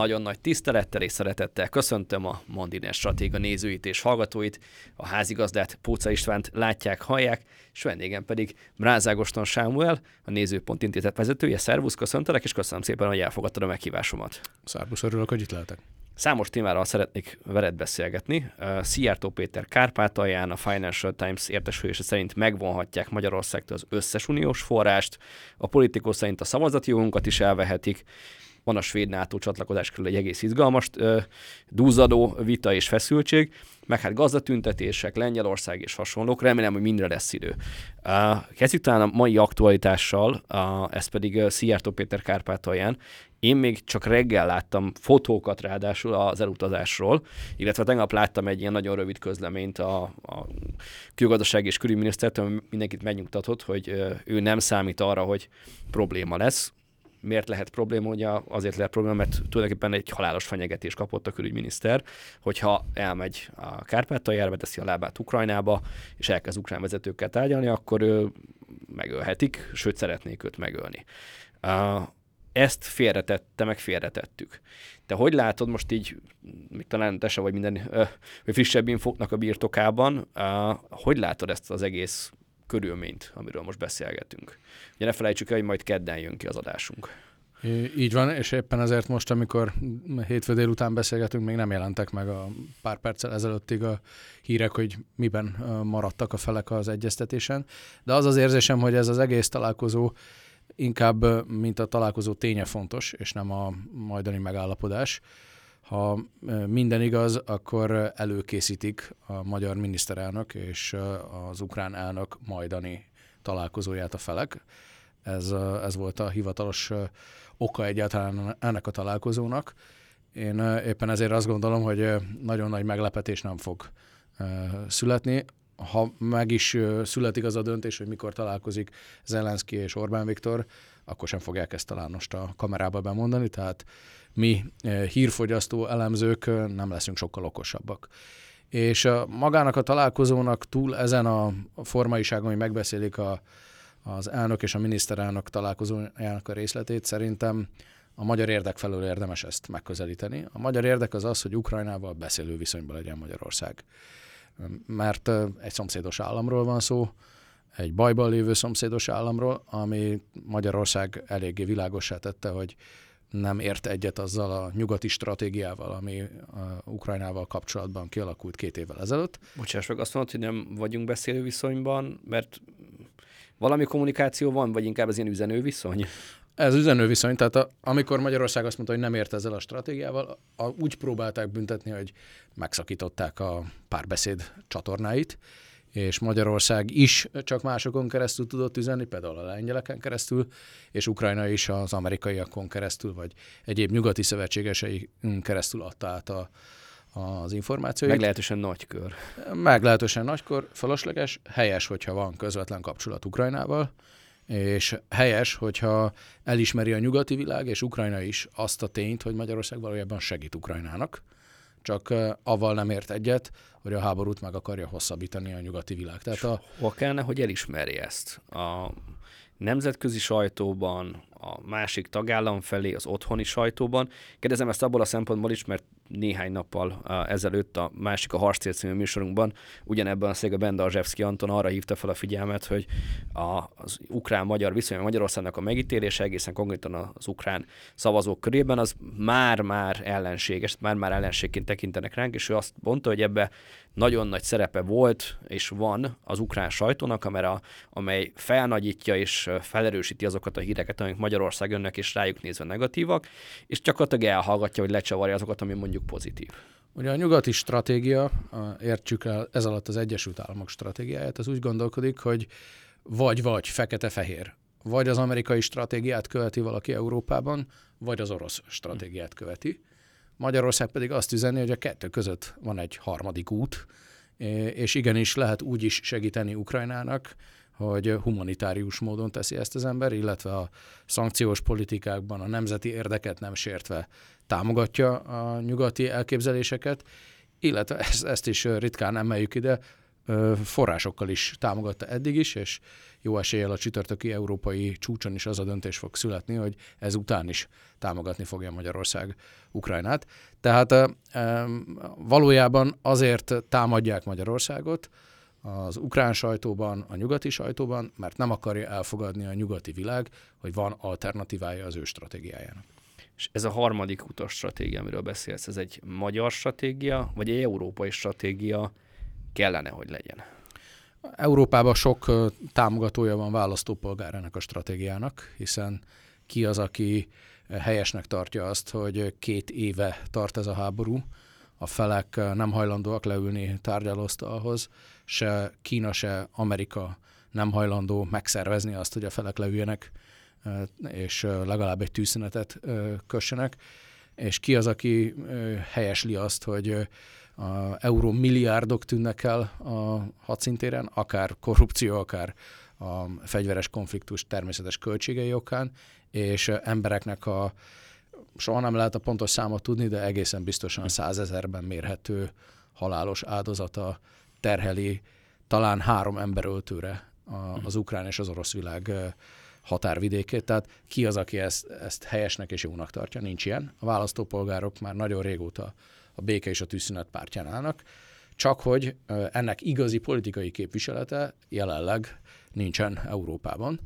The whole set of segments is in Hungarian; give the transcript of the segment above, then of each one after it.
Nagyon nagy tisztelettel és szeretettel köszöntöm a Mondiner Stratéga nézőit és hallgatóit, a házigazdát Póca Istvánt látják, hallják, és vendégem pedig Mrázágoston Sámuel, a Nézőpont Intézet vezetője. Szervusz, köszöntelek, és köszönöm szépen, hogy elfogadtad a meghívásomat. Szervusz, örülök, hogy itt lehetek. Számos témáról szeretnék veled beszélgetni. Szijjártó Péter Kárpátalján a Financial Times értesülése szerint megvonhatják Magyarországtól az összes uniós forrást, a politikó szerint a szavazati jogunkat is elvehetik, van a svéd NATO csatlakozás körül egy egész izgalmas dúzadó vita és feszültség, meg hát gazdatüntetések, Lengyelország és hasonlók. Remélem, hogy mindre lesz idő. kezdjük talán a mai aktualitással, ez pedig Szijjártó Péter Kárpátalján. Én még csak reggel láttam fotókat ráadásul az elutazásról, illetve tegnap láttam egy ilyen nagyon rövid közleményt a, a külgazdaság és külügyminisztertől, mindenkit megnyugtatott, hogy ő nem számít arra, hogy probléma lesz miért lehet probléma? Ugye azért lehet probléma, mert tulajdonképpen egy halálos fenyegetés kapott a külügyminiszter, hogyha elmegy a Kárpátaljára, teszi a lábát Ukrajnába, és elkezd ukrán vezetőkkel tárgyalni, akkor ő megölhetik, sőt szeretnék őt megölni. Ezt félretette, meg félretettük. Te hogy látod most így, még talán te se vagy minden vagy frissebb infoknak a birtokában, hogy látod ezt az egész körülményt, amiről most beszélgetünk. Ugye ne felejtsük el, hogy majd kedden jön ki az adásunk. Így van, és éppen ezért most, amikor hétfő délután beszélgetünk, még nem jelentek meg a pár perccel ezelőttig a hírek, hogy miben maradtak a felek az egyeztetésen. De az az érzésem, hogy ez az egész találkozó inkább, mint a találkozó ténye fontos, és nem a majdani megállapodás. Ha minden igaz, akkor előkészítik a magyar miniszterelnök és az ukrán elnök majdani találkozóját a felek. Ez, ez volt a hivatalos oka egyáltalán ennek a találkozónak. Én éppen ezért azt gondolom, hogy nagyon nagy meglepetés nem fog születni. Ha meg is születik az a döntés, hogy mikor találkozik Zelenszky és Orbán Viktor, akkor sem fogják ezt talán most a kamerába bemondani, tehát mi eh, hírfogyasztó elemzők eh, nem leszünk sokkal okosabbak. És a, magának a találkozónak túl ezen a formaiságon, hogy megbeszélik a, az elnök és a miniszterelnök találkozójának a részletét, szerintem a magyar érdek felől érdemes ezt megközelíteni. A magyar érdek az az, hogy Ukrajnával beszélő viszonyban legyen Magyarország. Mert eh, egy szomszédos államról van szó, egy bajban lévő szomszédos államról, ami Magyarország eléggé világosá tette, hogy nem ért egyet azzal a nyugati stratégiával, ami a Ukrajnával kapcsolatban kialakult két évvel ezelőtt. Bocsáss meg, azt mondod, hogy nem vagyunk beszélő viszonyban, mert valami kommunikáció van, vagy inkább ez ilyen üzenő viszony? Ez üzenő viszony, tehát a, amikor Magyarország azt mondta, hogy nem ért ezzel a stratégiával, a, úgy próbálták büntetni, hogy megszakították a párbeszéd csatornáit, és Magyarország is csak másokon keresztül tudott üzenni, például a lengyeleken keresztül, és Ukrajna is az amerikaiakon keresztül, vagy egyéb nyugati szövetségesei keresztül adta át a, az információit. Meglehetősen nagykör. Meglehetősen nagykör, felesleges, helyes, hogyha van közvetlen kapcsolat Ukrajnával, és helyes, hogyha elismeri a nyugati világ, és Ukrajna is azt a tényt, hogy Magyarország valójában segít Ukrajnának csak avval nem ért egyet, hogy a háborút meg akarja hosszabbítani a nyugati világ. Tehát a... Hol kellene, hogy elismerje ezt? A nemzetközi sajtóban, a másik tagállam felé, az otthoni sajtóban. Kérdezem ezt abból a szempontból is, mert néhány nappal ezelőtt a másik a Harcél című műsorunkban ugyanebben a széga Benda Azsevszki Anton arra hívta fel a figyelmet, hogy a, az ukrán-magyar viszony Magyarországnak a megítélése egészen konkrétan az ukrán szavazók körében az már-már ellenséges, már-már ellenségként tekintenek ránk, és ő azt mondta, hogy ebbe nagyon nagy szerepe volt és van az ukrán sajtónak, amely felnagyítja és felerősíti azokat a híreket, amik Magyarország önnek és rájuk nézve negatívak, és gyakorlatilag elhallgatja, hogy lecsavarja azokat, ami mondjuk pozitív. Ugye a nyugati stratégia, értsük el ez alatt az Egyesült Államok stratégiáját, az úgy gondolkodik, hogy vagy-vagy, fekete-fehér. Vagy az amerikai stratégiát követi valaki Európában, vagy az orosz stratégiát követi. Magyarország pedig azt üzeni, hogy a kettő között van egy harmadik út, és igenis lehet úgy is segíteni Ukrajnának, hogy humanitárius módon teszi ezt az ember, illetve a szankciós politikákban a nemzeti érdeket nem sértve támogatja a nyugati elképzeléseket, illetve ezt, ezt is ritkán emeljük ide, forrásokkal is támogatta eddig is, és jó eséllyel a csütörtöki európai csúcson is az a döntés fog születni, hogy ezután is támogatni fogja Magyarország Ukrajnát. Tehát valójában azért támadják Magyarországot, az ukrán sajtóban, a nyugati sajtóban, mert nem akarja elfogadni a nyugati világ, hogy van alternatívája az ő stratégiájának. És ez a harmadik utas stratégia, amiről beszélsz, ez egy magyar stratégia, vagy egy európai stratégia kellene, hogy legyen? Európában sok támogatója van választópolgár ennek a stratégiának, hiszen ki az, aki helyesnek tartja azt, hogy két éve tart ez a háború, a felek nem hajlandóak leülni tárgyalóasztalhoz, se Kína, se Amerika nem hajlandó megszervezni azt, hogy a felek leüljenek, és legalább egy tűzszünetet kössenek, és ki az, aki helyesli azt, hogy a euró milliárdok tűnnek el a hadszintéren, akár korrupció, akár a fegyveres konfliktus természetes költségei okán, és embereknek a soha nem lehet a pontos számot tudni, de egészen biztosan százezerben mérhető halálos áldozata terheli talán három emberöltőre az ukrán és az orosz világ határvidékét. Tehát ki az, aki ezt, ezt helyesnek és jónak tartja? Nincs ilyen. A választópolgárok már nagyon régóta a béke és a tűzszünet pártján állnak, csak hogy ennek igazi politikai képviselete jelenleg nincsen Európában.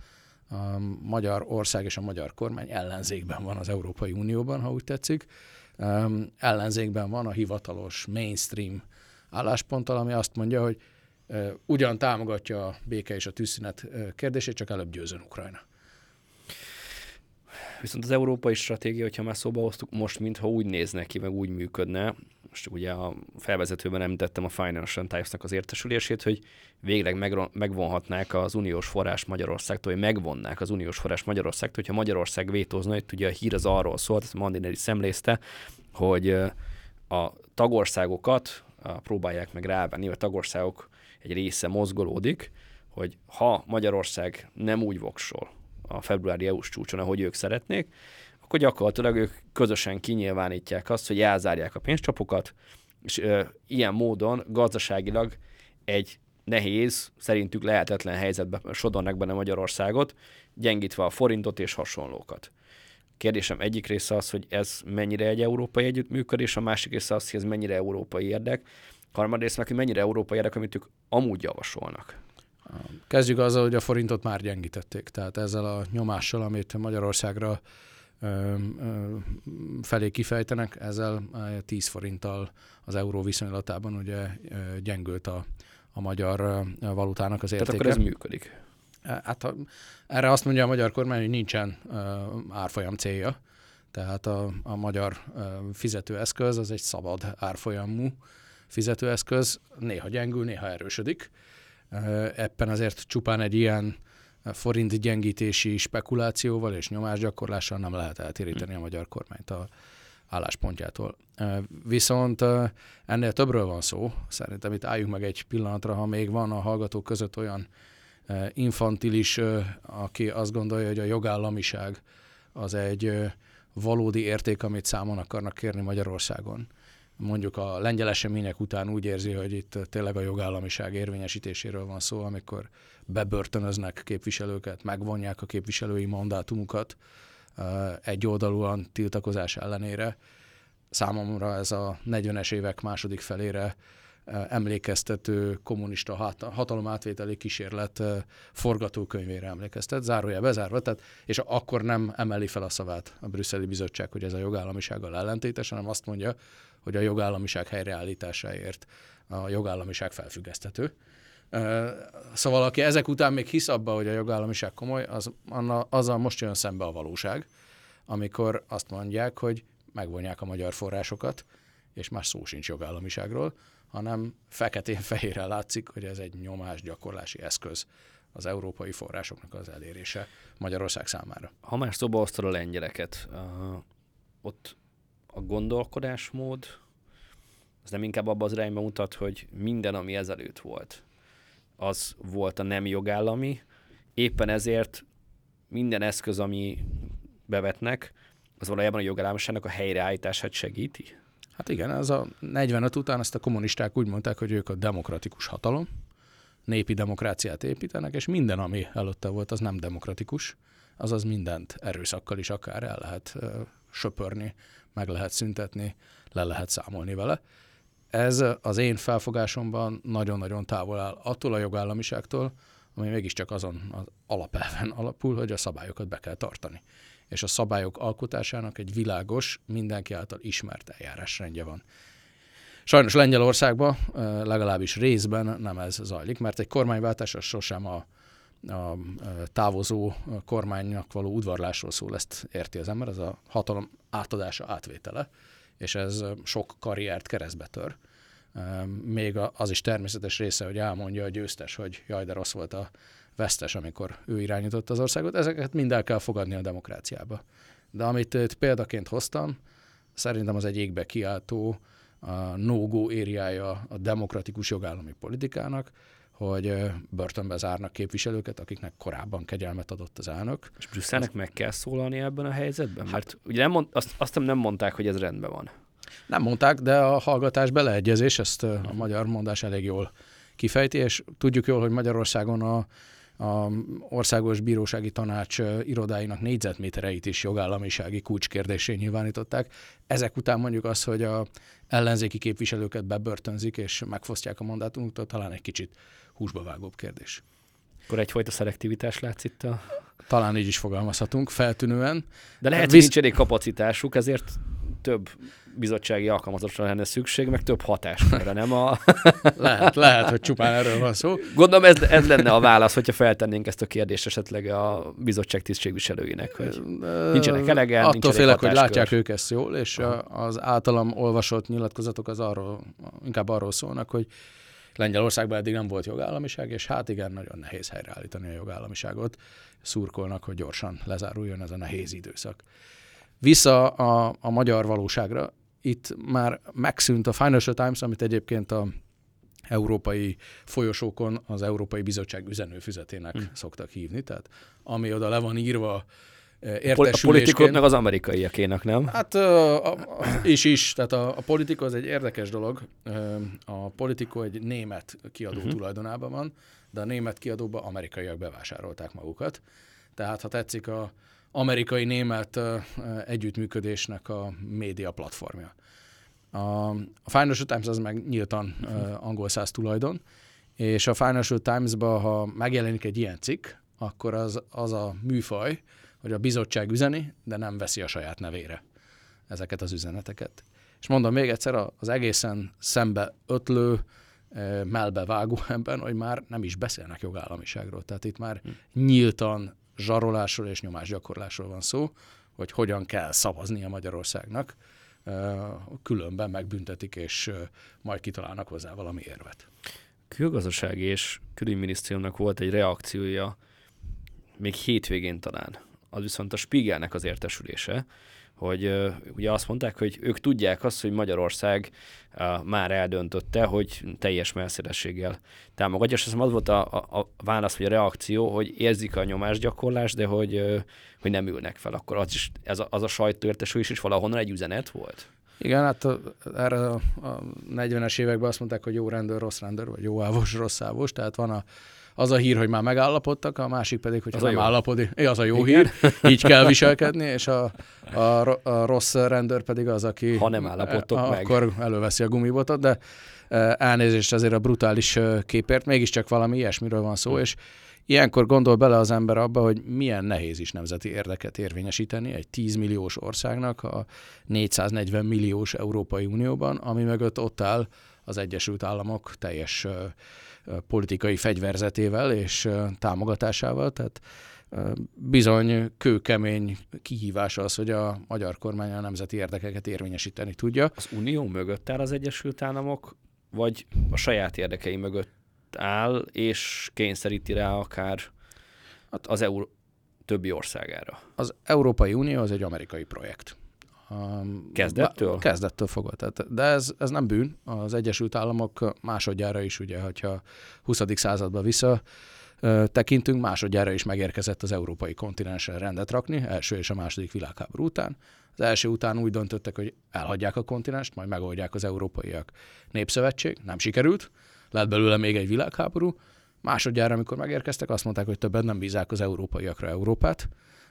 A magyar ország és a magyar kormány ellenzékben van az Európai Unióban, ha úgy tetszik. Ellenzékben van a hivatalos mainstream állásponttal, ami azt mondja, hogy ugyan támogatja a béke és a tűzszünet kérdését, csak előbb győzön Ukrajna. Viszont az európai stratégia, hogyha már szóba hoztuk, most mintha úgy néz neki, meg úgy működne, most ugye a felvezetőben említettem a Financial Times-nak az értesülését, hogy végleg megvonhatnák az uniós forrás Magyarországtól, vagy megvonnák az uniós forrás Magyarországtól, hogyha Magyarország vétózna, itt ugye a hír az arról szólt, ezt Mandineri szemlézte, hogy a tagországokat próbálják meg rávenni, a tagországok egy része mozgolódik, hogy ha Magyarország nem úgy voksol, a februári EU-s csúcson, ahogy ők szeretnék, akkor gyakorlatilag ők közösen kinyilvánítják azt, hogy elzárják a pénzcsapokat, és ö, ilyen módon gazdaságilag egy nehéz, szerintük lehetetlen helyzetbe sodornak benne Magyarországot, gyengítve a forintot és hasonlókat. Kérdésem egyik része az, hogy ez mennyire egy európai együttműködés, a másik része az, hogy ez mennyire európai érdek, harmadrészt meg, hogy mennyire európai érdek, amit ők amúgy javasolnak. Kezdjük azzal, hogy a forintot már gyengítették. Tehát ezzel a nyomással, amit Magyarországra felé kifejtenek, ezzel 10 forinttal az euró viszonylatában ugye gyengült a, a magyar valutának az értéke. Tehát akkor ez működik? Hát erre azt mondja a magyar kormány, hogy nincsen árfolyam célja. Tehát a, a magyar fizetőeszköz az egy szabad árfolyamú fizetőeszköz, néha gyengül, néha erősödik Ebben azért csupán egy ilyen forint gyengítési spekulációval és nyomásgyakorlással nem lehet eltéríteni a magyar kormányt a álláspontjától. Viszont ennél többről van szó. Szerintem itt álljunk meg egy pillanatra, ha még van a hallgatók között olyan infantilis, aki azt gondolja, hogy a jogállamiság az egy valódi érték, amit számon akarnak kérni Magyarországon mondjuk a lengyel események után úgy érzi, hogy itt tényleg a jogállamiság érvényesítéséről van szó, amikor bebörtönöznek képviselőket, megvonják a képviselői mandátumukat egy oldalúan tiltakozás ellenére. Számomra ez a 40-es évek második felére emlékeztető kommunista hatalom átvételi kísérlet forgatókönyvére emlékeztet, zárója bezárva, tehát, és akkor nem emeli fel a szavát a brüsszeli bizottság, hogy ez a jogállamisággal ellentétes, hanem azt mondja, hogy a jogállamiság helyreállításáért a jogállamiság felfüggeszthető. Szóval aki ezek után még hisz abba, hogy a jogállamiság komoly, az, azzal most jön szembe a valóság, amikor azt mondják, hogy megvonják a magyar forrásokat, és más szó sincs jogállamiságról, hanem feketén-fehérre látszik, hogy ez egy nyomásgyakorlási eszköz az európai forrásoknak az elérése Magyarország számára. Ha már szóba hoztad a lengyeleket, uh, ott a gondolkodásmód az nem inkább abban az irányba mutat, hogy minden, ami ezelőtt volt, az volt a nem jogállami, éppen ezért minden eszköz, ami bevetnek, az valójában a jogállamiságnak a helyreállítását segíti? Hát igen, az a 45 után ezt a kommunisták úgy mondták, hogy ők a demokratikus hatalom, népi demokráciát építenek, és minden, ami előtte volt, az nem demokratikus, azaz mindent erőszakkal is akár el lehet söpörni, meg lehet szüntetni, le lehet számolni vele. Ez az én felfogásomban nagyon-nagyon távol áll attól a jogállamiságtól, ami mégiscsak azon az alapelven alapul, hogy a szabályokat be kell tartani. És a szabályok alkotásának egy világos, mindenki által ismert eljárásrendje van. Sajnos Lengyelországban legalábbis részben nem ez zajlik, mert egy kormányváltás az sosem a, a távozó kormánynak való udvarlásról szól, ezt érti az ember, ez a hatalom átadása, átvétele, és ez sok karriert keresztbe tör. Még az is természetes része, hogy elmondja a győztes, hogy jaj, de rossz volt a vesztes, amikor ő irányította az országot. Ezeket mind el kell fogadni a demokráciába. De amit itt példaként hoztam, szerintem az egy égbe kiáltó, a no-go a demokratikus jogállami politikának, hogy börtönbe zárnak képviselőket, akiknek korábban kegyelmet adott az elnök. És Brüsszelnek meg kell szólalni ebben a helyzetben? Mert hát, ugye nem mond, azt, azt nem mondták, hogy ez rendben van. Nem mondták, de a hallgatás beleegyezés, ezt a magyar mondás elég jól kifejti, és tudjuk jól, hogy Magyarországon a a Országos Bírósági Tanács irodáinak négyzetmétereit is jogállamisági kulcskérdésé nyilvánították. Ezek után mondjuk az, hogy a ellenzéki képviselőket bebörtönzik és megfosztják a mandátumoktól, talán egy kicsit húsba vágóbb kérdés. Akkor egyfajta szelektivitás látsz itt a... Talán így is fogalmazhatunk, feltűnően. De lehet, hogy nincs elég kapacitásuk, ezért több bizottsági alkalmazottra lenne szükség, meg több hatáskörre, nem a... lehet, lehet, hogy csupán erről van szó. Gondolom ez, ez lenne a válasz, hogyha feltennénk ezt a kérdést esetleg a bizottság tisztségviselőinek, hogy nincsenek elegen, Attól félek, hogy látják ők ezt jól, és Aha. az általam olvasott nyilatkozatok az arról, inkább arról szólnak, hogy Lengyelországban eddig nem volt jogállamiság, és hát igen, nagyon nehéz helyreállítani a jogállamiságot. Szurkolnak, hogy gyorsan lezáruljon ez a nehéz időszak. Vissza a, a magyar valóságra, itt már megszűnt a Financial Times, amit egyébként a európai folyosókon az Európai Bizottság üzenőfüzetének hmm. szoktak hívni, tehát ami oda le van írva értesülésként. A politikoknak az amerikaiakének, nem? Hát a, a, is is, tehát a, a politika az egy érdekes dolog. A politikó egy német kiadó uh-huh. tulajdonában van, de a német kiadóba amerikaiak bevásárolták magukat. Tehát, ha tetszik, a amerikai-német együttműködésnek a média platformja. A, a Financial Times az meg nyíltan uh, angol száz tulajdon, és a Financial Times-ba, ha megjelenik egy ilyen cikk, akkor az, az a műfaj, hogy a bizottság üzeni, de nem veszi a saját nevére ezeket az üzeneteket. És mondom még egyszer, az egészen szembe ötlő, melbe vágó ebben, hogy már nem is beszélnek jogállamiságról. Tehát itt már hm. nyíltan zsarolásról és nyomásgyakorlásról van szó, hogy hogyan kell szavaznia Magyarországnak, különben megbüntetik, és majd kitalálnak hozzá valami érvet. Külgazdasági és külügyminisztériumnak volt egy reakciója még hétvégén talán. Az viszont a Spiegelnek az értesülése, hogy ugye azt mondták, hogy ők tudják azt, hogy Magyarország már eldöntötte, hogy teljes melszélességgel támogatja, és az volt a, a, a válasz, vagy a reakció, hogy érzik a nyomásgyakorlást, de hogy, hogy nem ülnek fel. Akkor az, is, ez a, az a sajtóértesülés is valahonnan egy üzenet volt? Igen, hát a, erre a, a 40-es években azt mondták, hogy jó rendőr, rossz rendőr, vagy jó ávos, rossz ávos, tehát van a az a hír, hogy már megállapodtak, a másik pedig, hogy az nem állapodik. É, az a jó Igen. hír, így kell viselkedni, és a, a, a rossz rendőr pedig az, aki... Ha nem állapodtok a, meg. Akkor előveszi a gumibotot, de e, elnézést azért a brutális e, képért, mégiscsak valami ilyesmiről van szó, és Ilyenkor gondol bele az ember abba, hogy milyen nehéz is nemzeti érdeket érvényesíteni egy 10 milliós országnak a 440 milliós Európai Unióban, ami mögött ott áll az Egyesült Államok teljes politikai fegyverzetével és támogatásával, tehát bizony kőkemény kihívás az, hogy a magyar kormány a nemzeti érdekeket érvényesíteni tudja. Az Unió mögött áll az Egyesült Államok, vagy a saját érdekei mögött áll, és kényszeríti rá akár hát az EU többi országára? Az Európai Unió az egy amerikai projekt. Kezdettől? Kezdettől fogva. Tehát, de ez, ez nem bűn. Az Egyesült Államok másodjára is, ugye, hogyha 20. századba vissza tekintünk, másodjára is megérkezett az európai kontinensen rendet rakni, első és a második világháború után. Az első után úgy döntöttek, hogy elhagyják a kontinenst, majd megoldják az európaiak népszövetség. Nem sikerült, lett belőle még egy világháború, Másodjára, amikor megérkeztek, azt mondták, hogy többet nem bízák az európaiakra Európát,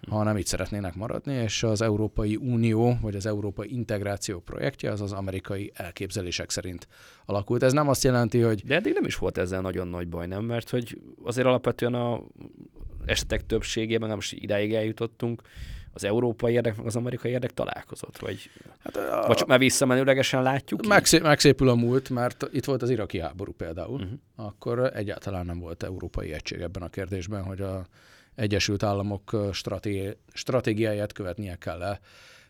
hanem itt szeretnének maradni, és az Európai Unió, vagy az Európai Integráció projektje az az amerikai elképzelések szerint alakult. Ez nem azt jelenti, hogy... De eddig nem is volt ezzel nagyon nagy baj, nem? Mert hogy azért alapvetően a esetek többségében, nem most idáig eljutottunk, az európai érdek, meg az amerikai érdek találkozott? Vagy, hát a... vagy csak már visszamenőlegesen látjuk? Megszé- megszépül a múlt, mert itt volt az iraki háború például, uh-huh. akkor egyáltalán nem volt európai egység ebben a kérdésben, hogy a Egyesült Államok stratégi- stratégiáját követnie kell-e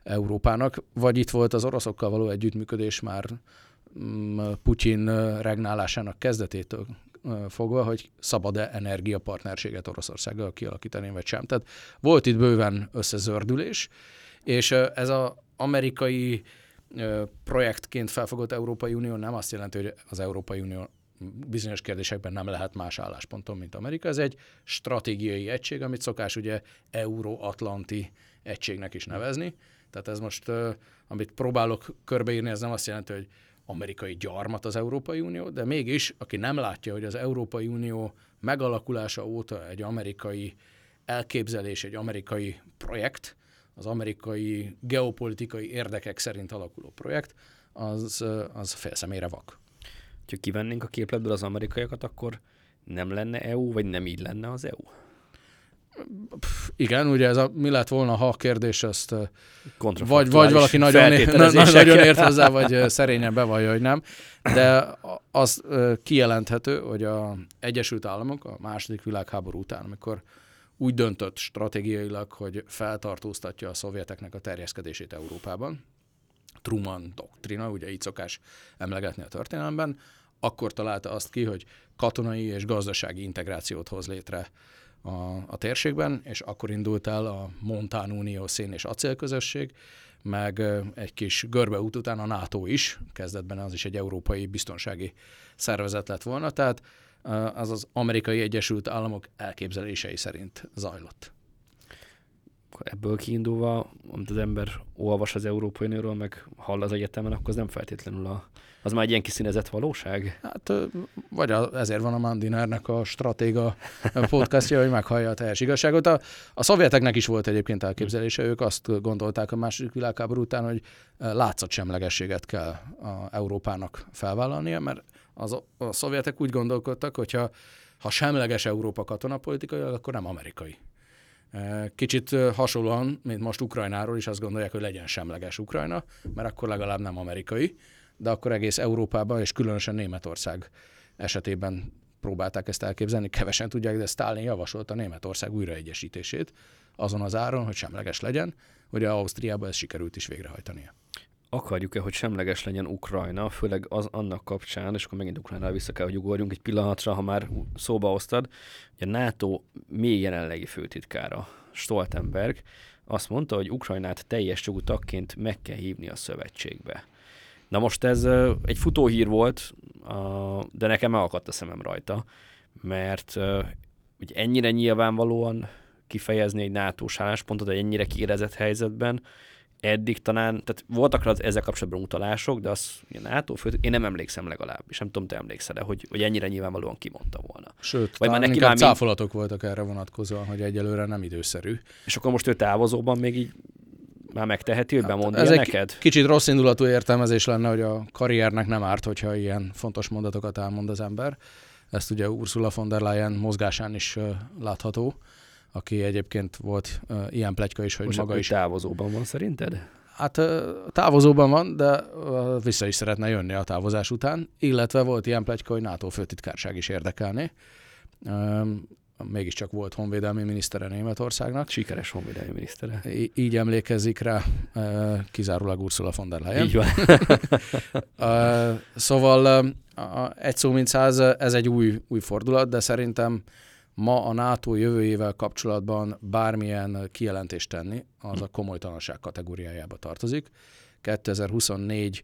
Európának, vagy itt volt az oroszokkal való együttműködés már mm, Putyin regnálásának kezdetétől fogva, hogy szabad-e energiapartnerséget Oroszországgal kialakítani, vagy sem. Tehát volt itt bőven összezördülés, és ez az amerikai projektként felfogott Európai Unió nem azt jelenti, hogy az Európai Unió bizonyos kérdésekben nem lehet más állásponton, mint Amerika. Ez egy stratégiai egység, amit szokás ugye Euró-Atlanti egységnek is nevezni. Tehát ez most, amit próbálok körbeírni, ez nem azt jelenti, hogy amerikai gyarmat az Európai Unió, de mégis, aki nem látja, hogy az Európai Unió megalakulása óta egy amerikai elképzelés, egy amerikai projekt, az amerikai geopolitikai érdekek szerint alakuló projekt, az, az félszemére vak. Ha kivennénk a képletből az amerikaiakat, akkor nem lenne EU, vagy nem így lenne az EU? Pff, igen, ugye ez a mi lett volna, ha kérdés, ezt vagy, vagy valaki nagyon, nagyon ért hozzá, vagy szerényen bevallja, hogy nem. De az kijelenthető, hogy a Egyesült Államok a második világháború után, amikor úgy döntött stratégiailag, hogy feltartóztatja a szovjeteknek a terjeszkedését Európában, Truman doktrina, ugye így szokás emlegetni a történelemben, akkor találta azt ki, hogy katonai és gazdasági integrációt hoz létre a, a térségben, és akkor indult el a Montán Unió szén és acélközösség, meg egy kis görbeút után a NATO is, kezdetben az is egy európai biztonsági szervezet lett volna, tehát az az amerikai Egyesült Államok elképzelései szerint zajlott. Ebből kiindulva, amit az ember olvas az Európai Unióról, meg hall az egyetemen, akkor az nem feltétlenül a az már egy ilyen kiszínezett valóság? Hát vagy a, ezért van a Mandinernek a stratéga podcastja, hogy meghallja a teljes igazságot. A, a szovjeteknek is volt egyébként elképzelése, ők azt gondolták a második világháború után, hogy látszatsemlegességet kell a Európának felvállalnia, mert az, a szovjetek úgy gondolkodtak, hogyha ha semleges Európa katonapolitikai, akkor nem amerikai. Kicsit hasonlóan, mint most Ukrajnáról is azt gondolják, hogy legyen semleges Ukrajna, mert akkor legalább nem amerikai de akkor egész Európában, és különösen Németország esetében próbálták ezt elképzelni. Kevesen tudják, de Stalin javasolta Németország újraegyesítését azon az áron, hogy semleges legyen. Ugye Ausztriában ez sikerült is végrehajtania. Akarjuk-e, hogy semleges legyen Ukrajna, főleg az annak kapcsán, és akkor megint Ukrajnára vissza kell, hogy ugorjunk egy pillanatra, ha már szóba hoztad, hogy a NATO még jelenlegi főtitkára, Stoltenberg, azt mondta, hogy Ukrajnát teljes jogú tagként meg kell hívni a szövetségbe. Na most ez egy futóhír volt, de nekem elakadt a szemem rajta, mert hogy ennyire nyilvánvalóan kifejezni egy nato álláspontot egy ennyire kiérezett helyzetben, eddig talán, tehát voltak az ezzel kapcsolatban utalások, de az a NATO fő, én nem emlékszem legalábbis, nem tudom, te emlékszel hogy, hogy ennyire nyilvánvalóan kimondta volna. Sőt, Vagy már neki már cáfolatok mind... voltak erre vonatkozóan, hogy egyelőre nem időszerű. És akkor most ő távozóban még így már megteheti, hogy hát bemondja ez neked? Egy kicsit rossz indulatú értelmezés lenne, hogy a karriernek nem árt, hogyha ilyen fontos mondatokat elmond az ember. Ezt ugye Ursula von der Leyen mozgásán is látható, aki egyébként volt uh, ilyen plegyka is, hogy Most maga is... távozóban van szerinted? Hát távozóban van, de vissza is szeretne jönni a távozás után, illetve volt ilyen plegyka, hogy NATO főtitkárság is érdekelné. Mégiscsak volt honvédelmi minisztere Németországnak. Sikeres honvédelmi minisztere. Í- így emlékezik rá kizárólag Ursula von der Leyen. Így van. szóval egy szó mint száz, ez egy új, új fordulat, de szerintem ma a NATO jövőjével kapcsolatban bármilyen kijelentést tenni, az a komolytalanság kategóriájába tartozik. 2024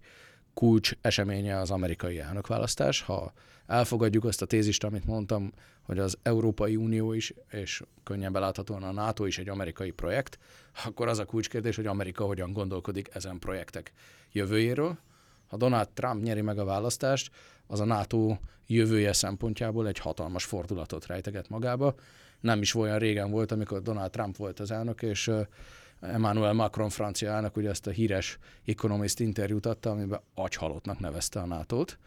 kulcs eseménye az amerikai elnökválasztás. Ha elfogadjuk azt a tézist, amit mondtam, hogy az Európai Unió is, és könnyen beláthatóan a NATO is egy amerikai projekt, akkor az a kulcskérdés, hogy Amerika hogyan gondolkodik ezen projektek jövőjéről. Ha Donald Trump nyeri meg a választást, az a NATO jövője szempontjából egy hatalmas fordulatot rejteget magába. Nem is olyan régen volt, amikor Donald Trump volt az elnök, és Emmanuel Macron francia elnök ugye ezt a híres Economist interjút adta, amiben agyhalottnak nevezte a NATO-t,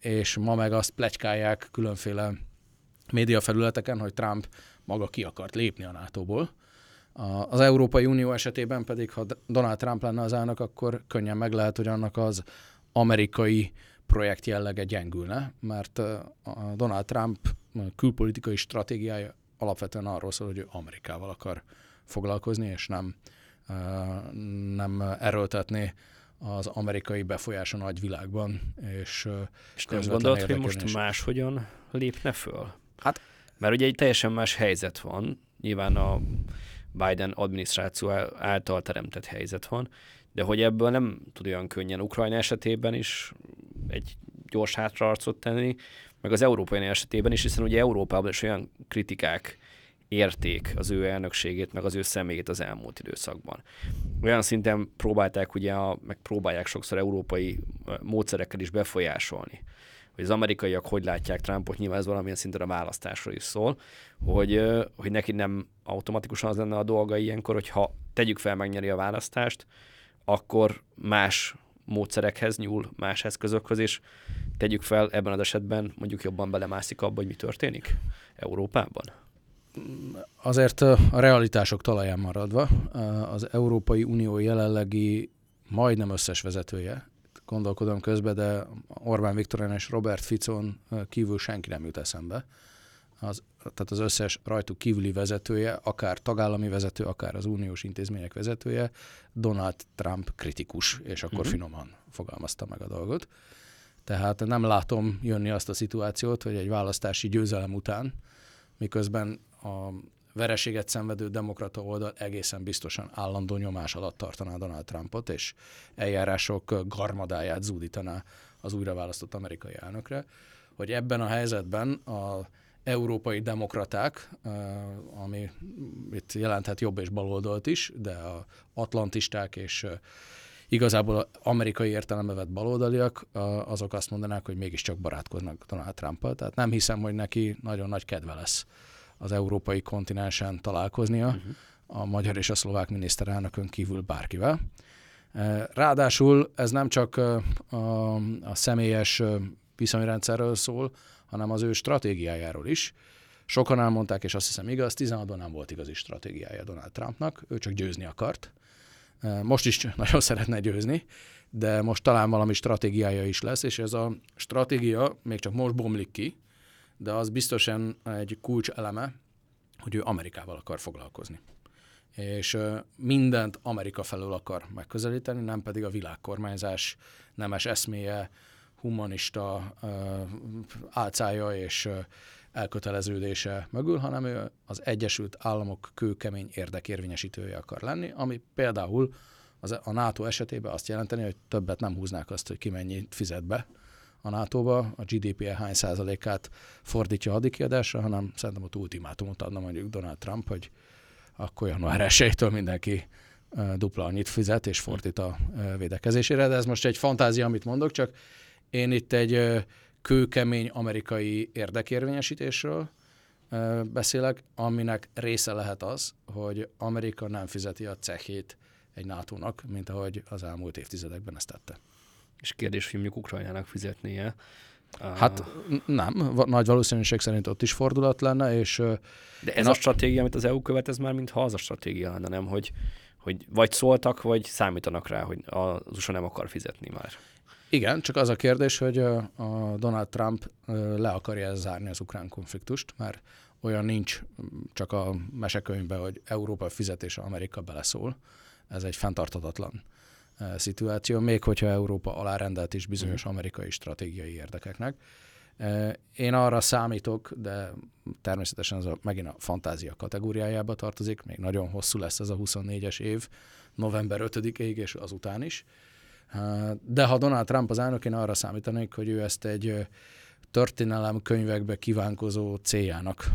és ma meg azt plegykálják különféle médiafelületeken, hogy Trump maga ki akart lépni a NATO-ból. Az Európai Unió esetében pedig, ha Donald Trump lenne az elnök, akkor könnyen meg lehet, hogy annak az amerikai projekt jellege gyengülne, mert a Donald Trump külpolitikai stratégiája alapvetően arról szól, hogy ő Amerikával akar foglalkozni, és nem, nem erőltetni az amerikai befolyáson nagy világban. És, és nem gondolod, hogy most máshogyan lépne föl? Hát, Mert ugye egy teljesen más helyzet van, nyilván a Biden adminisztráció által teremtett helyzet van, de hogy ebből nem tud olyan könnyen Ukrajna esetében is egy gyors hátraarcot tenni, meg az Európai esetében is, hiszen ugye Európában is olyan kritikák érték az ő elnökségét, meg az ő személyét az elmúlt időszakban. Olyan szinten próbálták ugye, a, meg próbálják sokszor európai módszerekkel is befolyásolni hogy az amerikaiak hogy látják Trumpot, nyilván ez valamilyen szinten a választásról is szól, hogy, hogy neki nem automatikusan az lenne a dolga ilyenkor, hogyha tegyük fel, megnyeri a választást, akkor más módszerekhez nyúl, más eszközökhöz, és tegyük fel, ebben az esetben mondjuk jobban belemászik abba, hogy mi történik Európában? Azért a realitások talaján maradva, az Európai Unió jelenlegi majdnem összes vezetője, gondolkodom közben, de Orbán Viktoren és Robert Ficon kívül senki nem jut eszembe. Az, tehát az összes rajtuk kívüli vezetője, akár tagállami vezető, akár az uniós intézmények vezetője, Donald Trump kritikus, és akkor uh-huh. finoman fogalmazta meg a dolgot. Tehát nem látom jönni azt a szituációt, hogy egy választási győzelem után, miközben a vereséget szenvedő demokrata oldal egészen biztosan állandó nyomás alatt tartaná Donald Trumpot, és eljárások garmadáját zúdítaná az újraválasztott amerikai elnökre, hogy ebben a helyzetben a európai demokraták, ami itt jelenthet jobb és baloldalt is, de a atlantisták és igazából amerikai értelembe vett baloldaliak, azok azt mondanák, hogy mégiscsak barátkoznak Donald trump Tehát nem hiszem, hogy neki nagyon nagy kedve lesz az európai kontinensen találkoznia, uh-huh. a magyar és a szlovák miniszterelnökön kívül bárkivel. Ráadásul ez nem csak a, a személyes viszonyrendszerről szól, hanem az ő stratégiájáról is. Sokan elmondták, és azt hiszem igaz, 16-ban nem volt igazi stratégiája Donald Trumpnak, ő csak győzni akart. Most is nagyon szeretne győzni, de most talán valami stratégiája is lesz, és ez a stratégia még csak most bomlik ki, de az biztosan egy kulcs eleme, hogy ő Amerikával akar foglalkozni. És mindent Amerika felől akar megközelíteni, nem pedig a világkormányzás nemes eszméje, humanista álcája és elköteleződése mögül, hanem ő az Egyesült Államok kőkemény érdekérvényesítője akar lenni, ami például az, a NATO esetében azt jelenteni, hogy többet nem húznák azt, hogy ki mennyit fizet be a NATO-ba, a GDP -e hány százalékát fordítja a hadikiadásra, hanem szerintem ott ultimátumot adna mondjuk Donald Trump, hogy akkor január 1 mindenki dupla annyit fizet és fordít a védekezésére, de ez most egy fantázia, amit mondok, csak én itt egy kőkemény amerikai érdekérvényesítésről beszélek, aminek része lehet az, hogy Amerika nem fizeti a cehét egy NATO-nak, mint ahogy az elmúlt évtizedekben ezt tette. És kérdés, hogy mondjuk Ukrajnának fizetnie. Hát nem, nagy valószínűség szerint ott is fordulat lenne, és... De ez a, a stratégia, amit az EU követ, ez már mintha az a stratégia lenne, nem, hogy, hogy vagy szóltak, vagy számítanak rá, hogy az USA nem akar fizetni már. Igen, csak az a kérdés, hogy a Donald Trump le akarja zárni az ukrán konfliktust, mert olyan nincs csak a mesekönyvben, hogy Európa fizetése Amerika beleszól. Ez egy fenntartatatlan szituáció, még hogyha Európa alárendelt is bizonyos mhm. amerikai stratégiai érdekeknek. Én arra számítok, de természetesen ez a, megint a fantázia kategóriájába tartozik, még nagyon hosszú lesz ez a 24-es év, november 5-ig és azután is. De ha Donald Trump az elnök, én arra számítanék, hogy ő ezt egy történelem könyvekbe kívánkozó céljának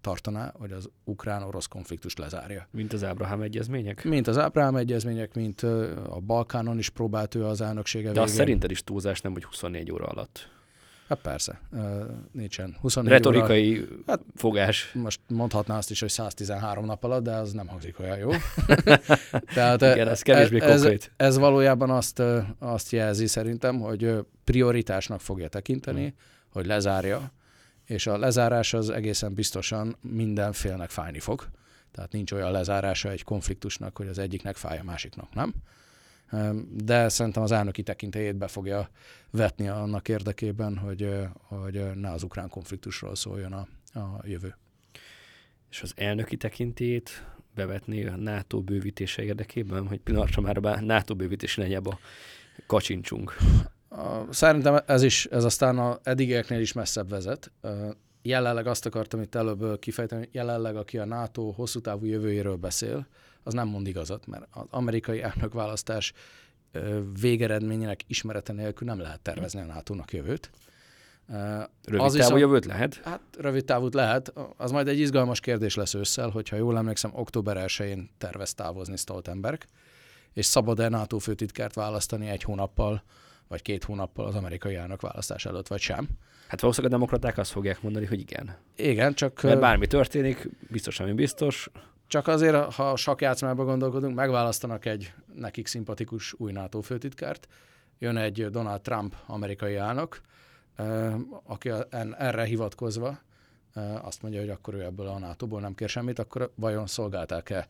tartaná, hogy az ukrán-orosz konfliktust lezárja. Mint az Ábrahám egyezmények? Mint az Ábrahám egyezmények, mint a Balkánon is próbált ő az elnöksége De végén. azt szerinted is túlzás nem, hogy 24 óra alatt. Hát persze, nincsen. 24 Retorikai óra, hát fogás. Most mondhatná azt is, hogy 113 nap alatt, de az nem hangzik olyan jó. Tehát Igen, ez kevésbé ez, konkrét. Ez valójában azt, azt jelzi szerintem, hogy prioritásnak fogja tekinteni, hmm. hogy lezárja, és a lezárás az egészen biztosan mindenfélnek fájni fog. Tehát nincs olyan lezárása egy konfliktusnak, hogy az egyiknek fáj, a másiknak nem de szerintem az elnöki tekintélyét be fogja vetni annak érdekében, hogy, hogy ne az ukrán konfliktusról szóljon a, a jövő. És az elnöki tekintélyét bevetni a NATO bővítése érdekében, hogy pillanatra már a NATO bővítési legyába kacsincsunk? Szerintem ez is, ez aztán a eddigieknél is messzebb vezet. Jelenleg azt akartam itt előbb kifejteni, jelenleg aki a NATO hosszú távú jövőjéről beszél, az nem mond igazat, mert az amerikai elnökválasztás végeredményének ismerete nélkül nem lehet tervezni a NATO-nak jövőt. Rövid az távú jövőt lehet? Hát rövid távút lehet. Az majd egy izgalmas kérdés lesz ősszel, hogyha jól emlékszem, október 1-én tervez távozni Stoltenberg, és szabad-e NATO főtitkárt választani egy hónappal, vagy két hónappal az amerikai elnök választás előtt, vagy sem. Hát valószínűleg a demokraták azt fogják mondani, hogy igen. Igen, csak... Mert bármi történik, biztos, ami biztos, csak azért, ha a sakjátszmába gondolkodunk, megválasztanak egy nekik szimpatikus új NATO főtitkárt, jön egy Donald Trump amerikai elnök, aki erre hivatkozva azt mondja, hogy akkor ő ebből a NATO-ból nem kér semmit, akkor vajon szolgálták-e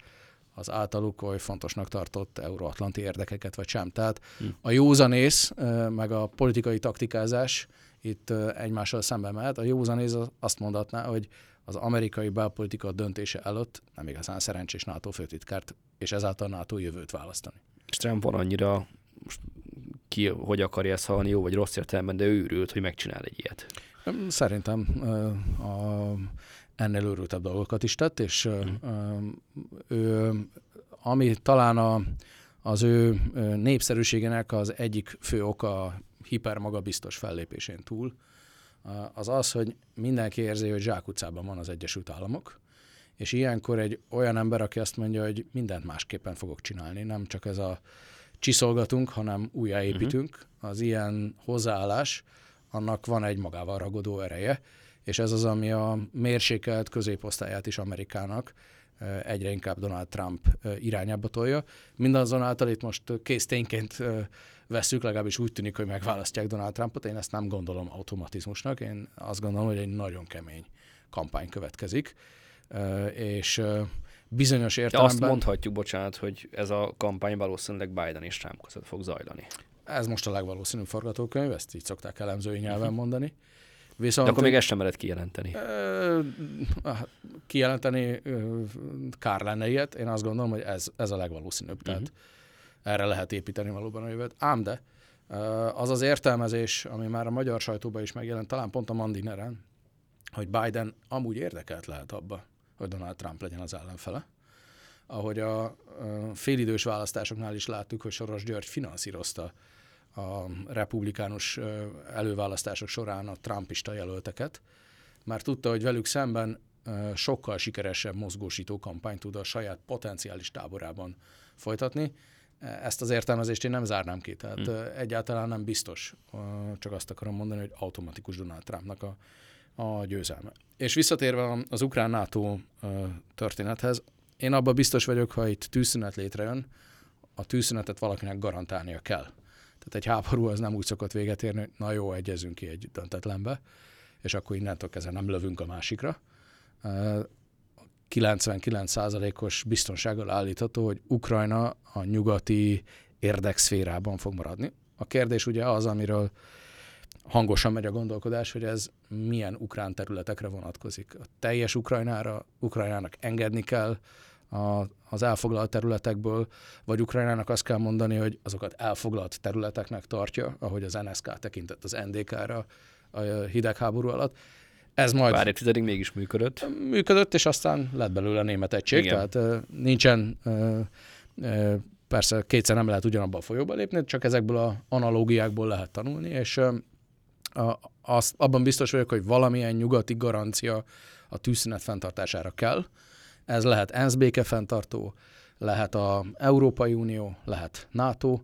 az általuk oly fontosnak tartott euróatlanti érdekeket, vagy sem. Tehát hm. a józanész, meg a politikai taktikázás itt egymással szembe mehet. A józanész azt mondatná, hogy az amerikai belpolitika döntése előtt nem igazán szerencsés NATO főtitkárt, és ezáltal NATO jövőt választani. És Trump van annyira, most ki hogy akarja ezt hallani, jó vagy rossz értelemben, de őrült, hogy megcsinál egy ilyet. Szerintem a, ennél őrültebb dolgokat is tett, és mm. ő, ami talán a, az ő népszerűségének az egyik fő oka a hipermagabiztos fellépésén túl, az az, hogy mindenki érzi, hogy zsákutcában van az Egyesült Államok, és ilyenkor egy olyan ember, aki azt mondja, hogy mindent másképpen fogok csinálni, nem csak ez a csiszolgatunk, hanem újjáépítünk, uh-huh. az ilyen hozzáállás, annak van egy magával ragadó ereje, és ez az, ami a mérsékelt középosztályát is Amerikának egyre inkább Donald Trump irányába tolja. Mindazonáltal itt most kész tényként veszük, legalábbis úgy tűnik, hogy megválasztják Donald Trumpot. Én ezt nem gondolom automatizmusnak, én azt gondolom, hogy egy nagyon kemény kampány következik, és bizonyos értelemben... De azt mondhatjuk, bocsánat, hogy ez a kampány valószínűleg Biden és Trump között fog zajlani. Ez most a legvalószínűbb forgatókönyv, ezt így szokták elemzői nyelven mhm. mondani. Viszont, De akkor még ezt sem lehet kijelenteni. Kijelenteni kár lenne ilyet. Én azt gondolom, hogy ez, ez a legvalószínűbb. Uh-huh. Tehát erre lehet építeni valóban a jövőt. Ám de az az értelmezés, ami már a magyar sajtóban is megjelent, talán pont a Mandineren, hogy Biden amúgy érdekelt lehet abba, hogy Donald Trump legyen az ellenfele. Ahogy a félidős választásoknál is láttuk, hogy Soros György finanszírozta a republikánus előválasztások során a trumpista jelölteket, mert tudta, hogy velük szemben sokkal sikeresebb mozgósító kampányt tud a saját potenciális táborában folytatni. Ezt az értelmezést én nem zárnám ki, tehát hmm. egyáltalán nem biztos, csak azt akarom mondani, hogy automatikus Donald Trumpnak a, a győzelme. És visszatérve az ukrán-NATO történethez, én abban biztos vagyok, ha itt tűzszünet létrejön, a tűzszünetet valakinek garantálnia kell. Tehát egy háború az nem úgy szokott véget érni, hogy na jó, egyezünk ki egy döntetlenbe, és akkor innentől kezdve nem lövünk a másikra. 99%-os biztonsággal állítható, hogy Ukrajna a nyugati érdekszférában fog maradni. A kérdés ugye az, amiről hangosan megy a gondolkodás, hogy ez milyen ukrán területekre vonatkozik. A teljes Ukrajnára, Ukrajnának engedni kell a, az elfoglalt területekből, vagy Ukrajnának azt kell mondani, hogy azokat elfoglalt területeknek tartja, ahogy az NSK tekintett az NDK-ra a hidegháború alatt. Ez majd... Pár évtizedig mégis működött. Működött, és aztán lett belőle német egység, Igen. tehát nincsen persze kétszer nem lehet ugyanabba a folyóba lépni, csak ezekből a analógiákból lehet tanulni, és azt, abban biztos vagyok, hogy valamilyen nyugati garancia a tűzszünet fenntartására kell. Ez lehet ENSZ békefenntartó, lehet a Európai Unió, lehet NATO,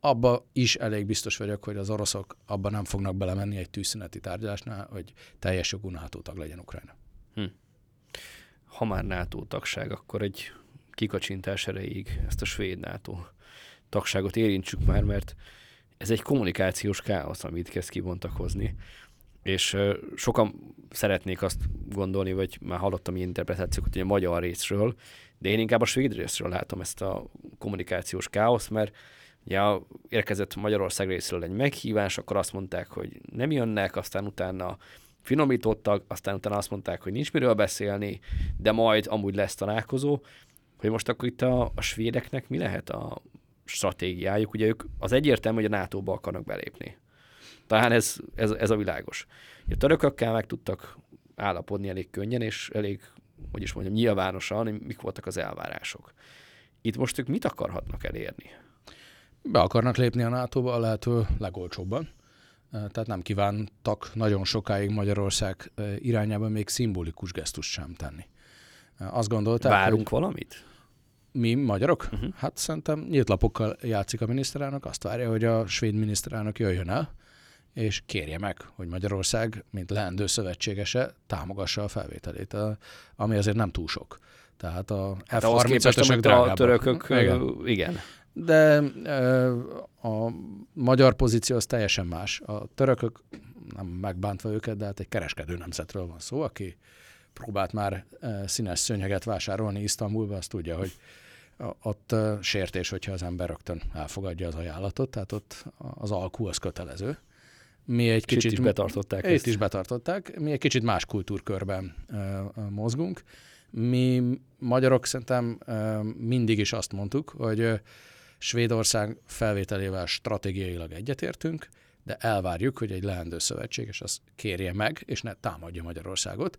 abba is elég biztos vagyok, hogy az oroszok abban nem fognak belemenni egy tűzszüneti tárgyalásnál, hogy teljes jogú NATO tag legyen Ukrajna. Hm. Ha már NATO tagság, akkor egy kikacsintás erejéig ezt a svéd NATO tagságot érintsük már, mert ez egy kommunikációs káosz, amit kezd kibontakozni. És sokan szeretnék azt gondolni, vagy már hallottam ilyen interpretációkat, hogy a magyar részről, de én inkább a svéd részről látom ezt a kommunikációs káosz, mert ja, érkezett Magyarország részről egy meghívás, akkor azt mondták, hogy nem jönnek, aztán utána finomítottak, aztán utána azt mondták, hogy nincs miről beszélni, de majd amúgy lesz találkozó, hogy most akkor itt a, a svédeknek mi lehet a stratégiájuk? Ugye ők az egyértelmű, hogy a NATO-ba akarnak belépni. Talán ez, ez, ez a világos. A törökökkel meg tudtak állapodni elég könnyen, és elég, hogy is mondjam, nyilvánosan, mik voltak az elvárások. Itt most ők mit akarhatnak elérni? Be akarnak lépni a NATO-ba a lehető legolcsóbban. Tehát nem kívántak nagyon sokáig Magyarország irányában még szimbolikus gesztust sem tenni. Azt gondolták, Várunk hogy... valamit? Mi magyarok? Uh-huh. Hát szerintem nyílt lapokkal játszik a miniszterelnök, azt várja, hogy a svéd miniszterelnök jöjjön el, és kérje meg, hogy Magyarország, mint leendő szövetségese, támogassa a felvételét, ami azért nem túl sok. Tehát a hát F-35-ösök a törökök, igen. igen. De a magyar pozíció az teljesen más. A törökök, nem megbántva őket, de hát egy kereskedő nemzetről van szó, aki próbált már színes szőnyeget vásárolni Isztambulba, azt tudja, hogy ott sértés, hogyha az ember rögtön elfogadja az ajánlatot, tehát ott az alkú az kötelező. Mi egy kicsit... Itt is betartották ezt. is betartották. Mi egy kicsit más kultúrkörben mozgunk. Mi magyarok szerintem mindig is azt mondtuk, hogy Svédország felvételével stratégiailag egyetértünk, de elvárjuk, hogy egy leendő szövetséges az kérje meg, és ne támadja Magyarországot.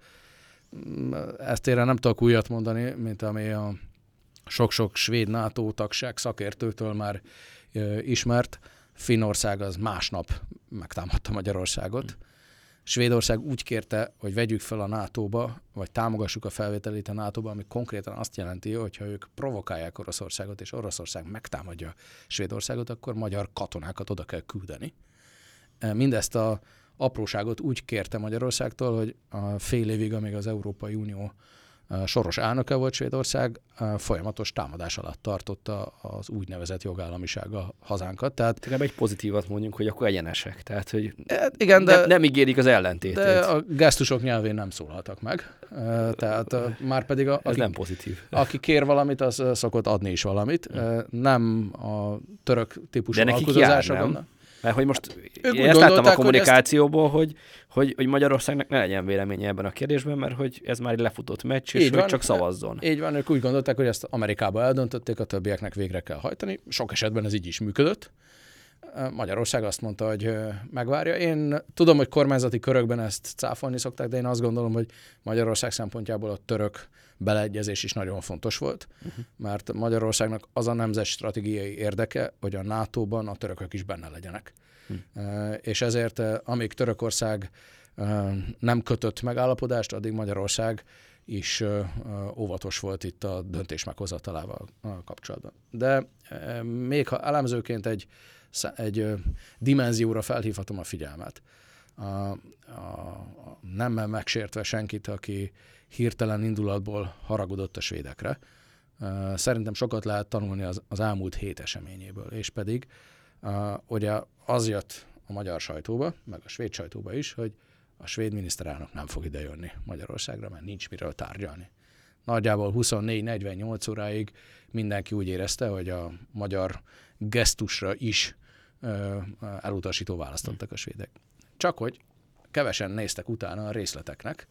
Ezt én nem tudok újat mondani, mint ami a sok-sok svéd NATO tagság szakértőtől már ismert. Finnország az másnap megtámadta Magyarországot. Svédország úgy kérte, hogy vegyük fel a NATO-ba, vagy támogassuk a felvételét a NATO-ba, ami konkrétan azt jelenti, hogy ha ők provokálják Oroszországot, és Oroszország megtámadja Svédországot, akkor magyar katonákat oda kell küldeni. Mindezt a apróságot úgy kérte Magyarországtól, hogy a fél évig, amíg az Európai Unió soros elnöke volt Svédország, folyamatos támadás alatt tartotta az úgynevezett jogállamisága hazánkat. Tehát, nem egy pozitívat mondjunk, hogy akkor egyenesek. Tehát, hogy e, igen, de, nem, nem ígérik az ellentétét. De a gesztusok nyelvén nem szólhattak meg. Tehát már pedig a, aki, Ez nem pozitív. Aki kér valamit, az szokott adni is valamit. Nem a török típusú de alkudozásokon. Mert hogy most ők én ezt láttam a kommunikációból, hogy, ezt... hogy, hogy, hogy Magyarországnak ne legyen véleménye ebben a kérdésben, mert hogy ez már egy lefutott meccs, és így hogy csak szavazzon. Így van, ők úgy gondolták, hogy ezt Amerikába eldöntötték, a többieknek végre kell hajtani. Sok esetben ez így is működött. Magyarország azt mondta, hogy megvárja. Én tudom, hogy kormányzati körökben ezt cáfolni szokták, de én azt gondolom, hogy Magyarország szempontjából a török beleegyezés is nagyon fontos volt, uh-huh. mert Magyarországnak az a nemzet stratégiai érdeke, hogy a NATO-ban a törökök is benne legyenek. Uh-huh. És ezért, amíg Törökország nem kötött megállapodást, addig Magyarország is óvatos volt itt a döntés meghozatalával kapcsolatban. De még ha elemzőként egy, egy dimenzióra felhívhatom a figyelmet, a, a, a nem megsértve senkit, aki hirtelen indulatból haragudott a svédekre. Szerintem sokat lehet tanulni az, az elmúlt hét eseményéből, és pedig ugye az jött a magyar sajtóba, meg a svéd sajtóba is, hogy a svéd miniszterelnök nem fog idejönni Magyarországra, mert nincs miről tárgyalni. Nagyjából 24-48 óráig mindenki úgy érezte, hogy a magyar gesztusra is elutasító választottak a svédek. Csak hogy kevesen néztek utána a részleteknek,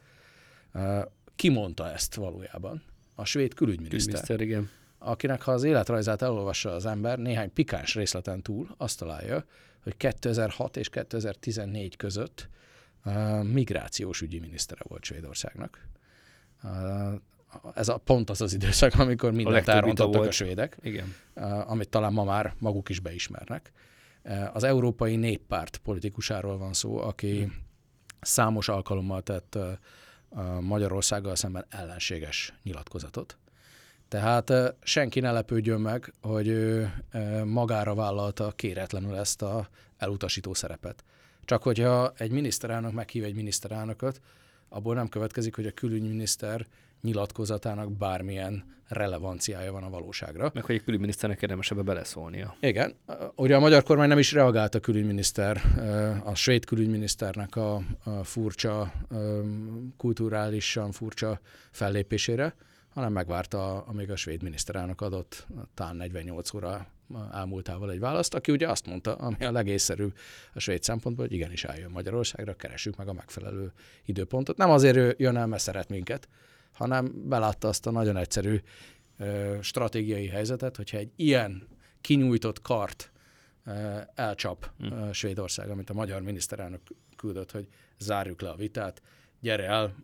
ki mondta ezt valójában? A svéd külügyminiszter. Külügyminiszter, igen. Akinek, ha az életrajzát elolvassa az ember, néhány pikáns részleten túl azt találja, hogy 2006 és 2014 között uh, migrációs ügyi minisztere volt Svédországnak. Uh, ez a pont az az időszak, amikor mindent elrontottak a svédek, Igen. Uh, amit talán ma már maguk is beismernek. Az Európai Néppárt politikusáról van szó, aki hmm számos alkalommal tett Magyarországgal szemben ellenséges nyilatkozatot. Tehát senki ne lepődjön meg, hogy ő magára vállalta kéretlenül ezt a elutasító szerepet. Csak hogyha egy miniszterelnök meghív egy miniszterelnököt, abból nem következik, hogy a külügyminiszter nyilatkozatának bármilyen relevanciája van a valóságra. Meg hogy egy külügyminiszternek érdemes ebbe beleszólnia. Igen. Ugye a magyar kormány nem is reagált a külügyminiszter, a svéd külügyminiszternek a, furcsa, kulturálisan furcsa fellépésére, hanem megvárta, amíg a svéd miniszterelnök adott talán 48 óra elmúltával egy választ, aki ugye azt mondta, ami a legészszerűbb a svéd szempontból, hogy igenis eljön Magyarországra, keressük meg a megfelelő időpontot. Nem azért jön el, mert szeret minket, hanem belátta azt a nagyon egyszerű ö, stratégiai helyzetet, hogyha egy ilyen kinyújtott kart ö, elcsap hm. ö, Svédország, amit a magyar miniszterelnök küldött, hogy zárjuk le a vitát, gyere el,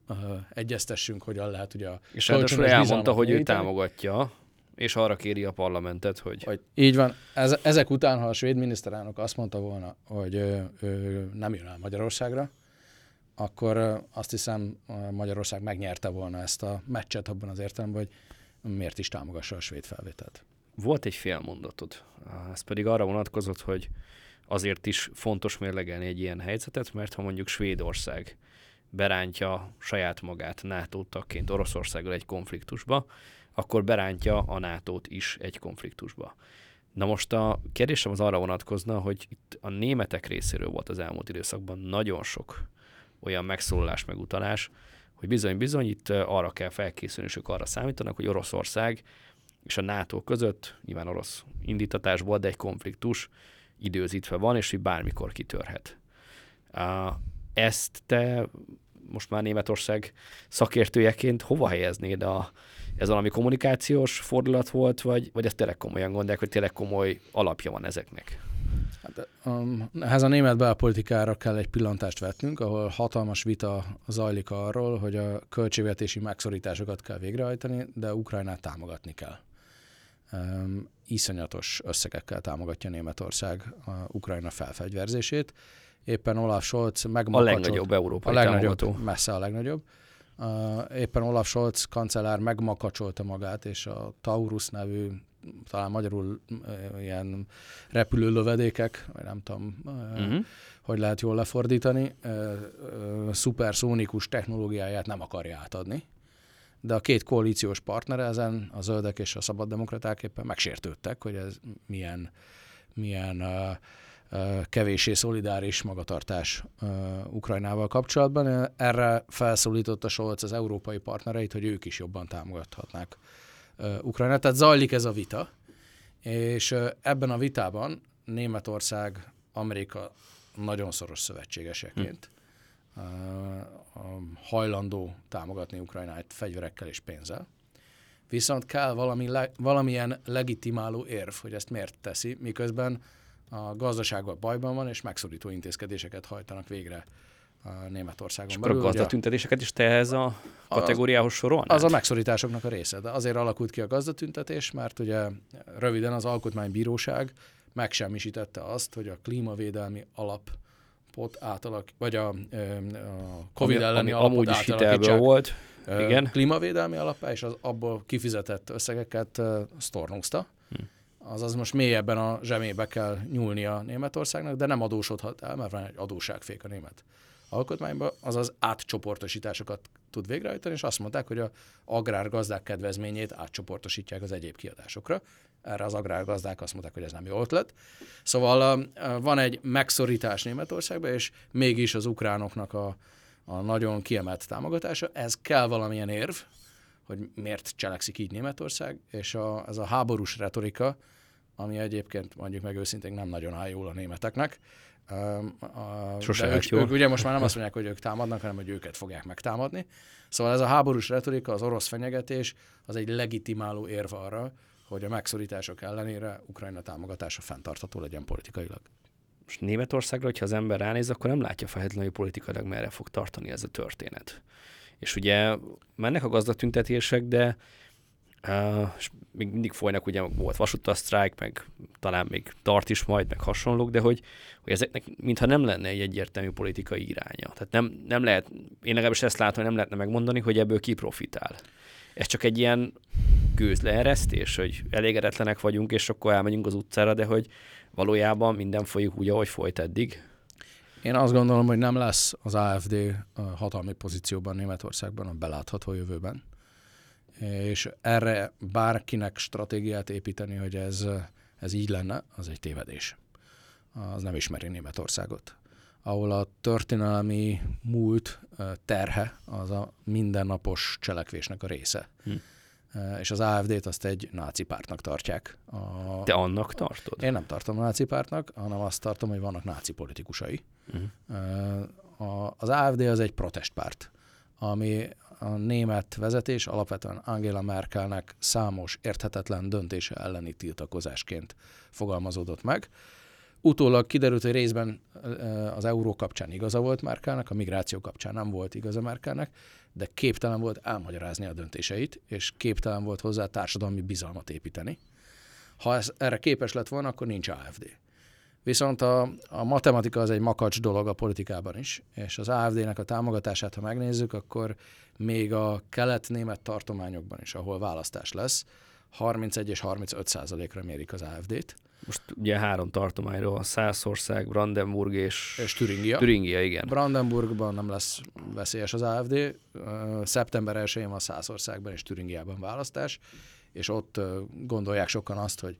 egyeztessünk, hogyan lehet ugye a És ráadásul elmondta, hogy ő támogatja, és arra kéri a parlamentet, hogy... hogy így van. Ez, ezek után, ha a svéd miniszterelnök azt mondta volna, hogy ő, ő nem jön el Magyarországra, akkor azt hiszem Magyarország megnyerte volna ezt a meccset abban az értelemben, hogy miért is támogassa a svéd felvételt. Volt egy félmondatod, ez pedig arra vonatkozott, hogy azért is fontos mérlegelni egy ilyen helyzetet, mert ha mondjuk Svédország berántja saját magát NATO tagként Oroszországgal egy konfliktusba, akkor berántja a nato is egy konfliktusba. Na most a kérdésem az arra vonatkozna, hogy itt a németek részéről volt az elmúlt időszakban nagyon sok olyan megszólalás, megutalás, hogy bizony-bizony itt arra kell felkészülni, és ők arra számítanak, hogy Oroszország és a NATO között, nyilván orosz indítatásból, de egy konfliktus időzítve van, és hogy bármikor kitörhet. Ezt te most már Németország szakértőjeként hova helyeznéd a, ez valami kommunikációs fordulat volt, vagy, vagy ezt tényleg komolyan gondolják, hogy tényleg komoly alapja van ezeknek? Hát, um, ehhez a német belpolitikára kell egy pillantást vetnünk, ahol hatalmas vita zajlik arról, hogy a költségvetési megszorításokat kell végrehajtani, de Ukrajnát támogatni kell. Um, iszonyatos összegekkel támogatja Németország a Ukrajna felfegyverzését. Éppen Olaf Scholz megmakacsolt. A legnagyobb európai a legnagyobb, támogató. Messze a legnagyobb. Uh, éppen Olaf Scholz kancellár megmakacsolta magát, és a Taurus nevű talán magyarul ilyen repülő lövedékek, vagy nem tudom, uh-huh. hogy lehet jól lefordítani, szuperszónikus technológiáját nem akarja átadni. De a két koalíciós partnere ezen, a zöldek és a szabaddemokraták éppen megsértődtek, hogy ez milyen, milyen uh, kevéssé szolidáris magatartás Ukrajnával kapcsolatban. Erre felszólította Scholz az európai partnereit, hogy ők is jobban támogathatnák Ukrajnát. Tehát zajlik ez a vita, és ebben a vitában Németország, Amerika nagyon szoros szövetségeseként hm. hajlandó támogatni Ukrajnát fegyverekkel és pénzzel. Viszont kell valami le, valamilyen legitimáló érv, hogy ezt miért teszi, miközben a gazdaságban bajban van, és megszorító intézkedéseket hajtanak végre a Németországon és belül. akkor a gazdatüntetéseket is te ehhez a kategóriához sorolnád? Az a megszorításoknak a része, de azért alakult ki a gazdatüntetés, mert ugye röviden az Alkotmánybíróság megsemmisítette azt, hogy a klímavédelmi alap pot átalak, vagy a, a Covid ami, elleni ami alapot amúgy hitelből volt. Igen. Klímavédelmi alapá, és az abból kifizetett összegeket stornozta. Hm azaz most mélyebben a zsemébe kell nyúlnia Németországnak, de nem adósodhat el, mert van egy adóságfék a német alkotmányban, azaz átcsoportosításokat tud végrehajtani, és azt mondták, hogy a agrárgazdák kedvezményét átcsoportosítják az egyéb kiadásokra. Erre az agrárgazdák azt mondták, hogy ez nem jó ötlet. Szóval van egy megszorítás Németországban, és mégis az ukránoknak a, a nagyon kiemelt támogatása. Ez kell valamilyen érv, hogy miért cselekszik így Németország, és a, ez a háborús retorika, ami egyébként mondjuk meg őszintén nem nagyon áll jól a németeknek. Sose ők, ők ugye most már nem azt mondják, hogy ők támadnak, hanem hogy őket fogják megtámadni. Szóval ez a háborús retorika, az orosz fenyegetés, az egy legitimáló érv arra, hogy a megszorítások ellenére Ukrajna támogatása fenntartható legyen politikailag. Most Németországra, hogyha az ember ránéz, akkor nem látja feltétlenül, hogy politikailag merre fog tartani ez a történet. És ugye mennek a gazdatüntetések, de És még mindig folynak, ugye volt vasútasztrájk, meg talán még tart is majd, meg hasonlók, de hogy, hogy ezeknek mintha nem lenne egy egyértelmű politikai iránya. Tehát nem, nem lehet, én legalábbis ezt látom, hogy nem lehetne megmondani, hogy ebből ki profitál. Ez csak egy ilyen gőzleeresztés, hogy elégedetlenek vagyunk, és akkor elmegyünk az utcára, de hogy valójában minden folyik úgy, ahogy folyt eddig. Én azt gondolom, hogy nem lesz az AFD hatalmi pozícióban Németországban a belátható jövőben. És erre bárkinek stratégiát építeni, hogy ez, ez így lenne, az egy tévedés. Az nem ismeri Németországot. Ahol a történelmi múlt terhe az a mindennapos cselekvésnek a része. Hm és az AFD-t azt egy náci pártnak tartják. A... Te annak tartod? Én nem tartom náci pártnak, hanem azt tartom, hogy vannak náci politikusai. Uh-huh. Az AFD az egy protestpárt, ami a német vezetés alapvetően Angela Merkelnek számos érthetetlen döntése elleni tiltakozásként fogalmazódott meg. Utólag kiderült, hogy részben az euró kapcsán igaza volt Merkelnek, a migráció kapcsán nem volt igaza Merkelnek, de képtelen volt elmagyarázni a döntéseit, és képtelen volt hozzá társadalmi bizalmat építeni. Ha ez erre képes lett volna, akkor nincs AFD. Viszont a, a matematika az egy makacs dolog a politikában is, és az AFD-nek a támogatását, ha megnézzük, akkor még a kelet-német tartományokban is, ahol választás lesz, 31 és 35 százalékra mérik az AFD-t. Most ugye három tartományról, Szászország, Brandenburg és, és Türingia. Türingia, igen. Brandenburgban nem lesz veszélyes az AFD. Szeptember 1-én van Szászországban és Türingiában választás, és ott gondolják sokan azt, hogy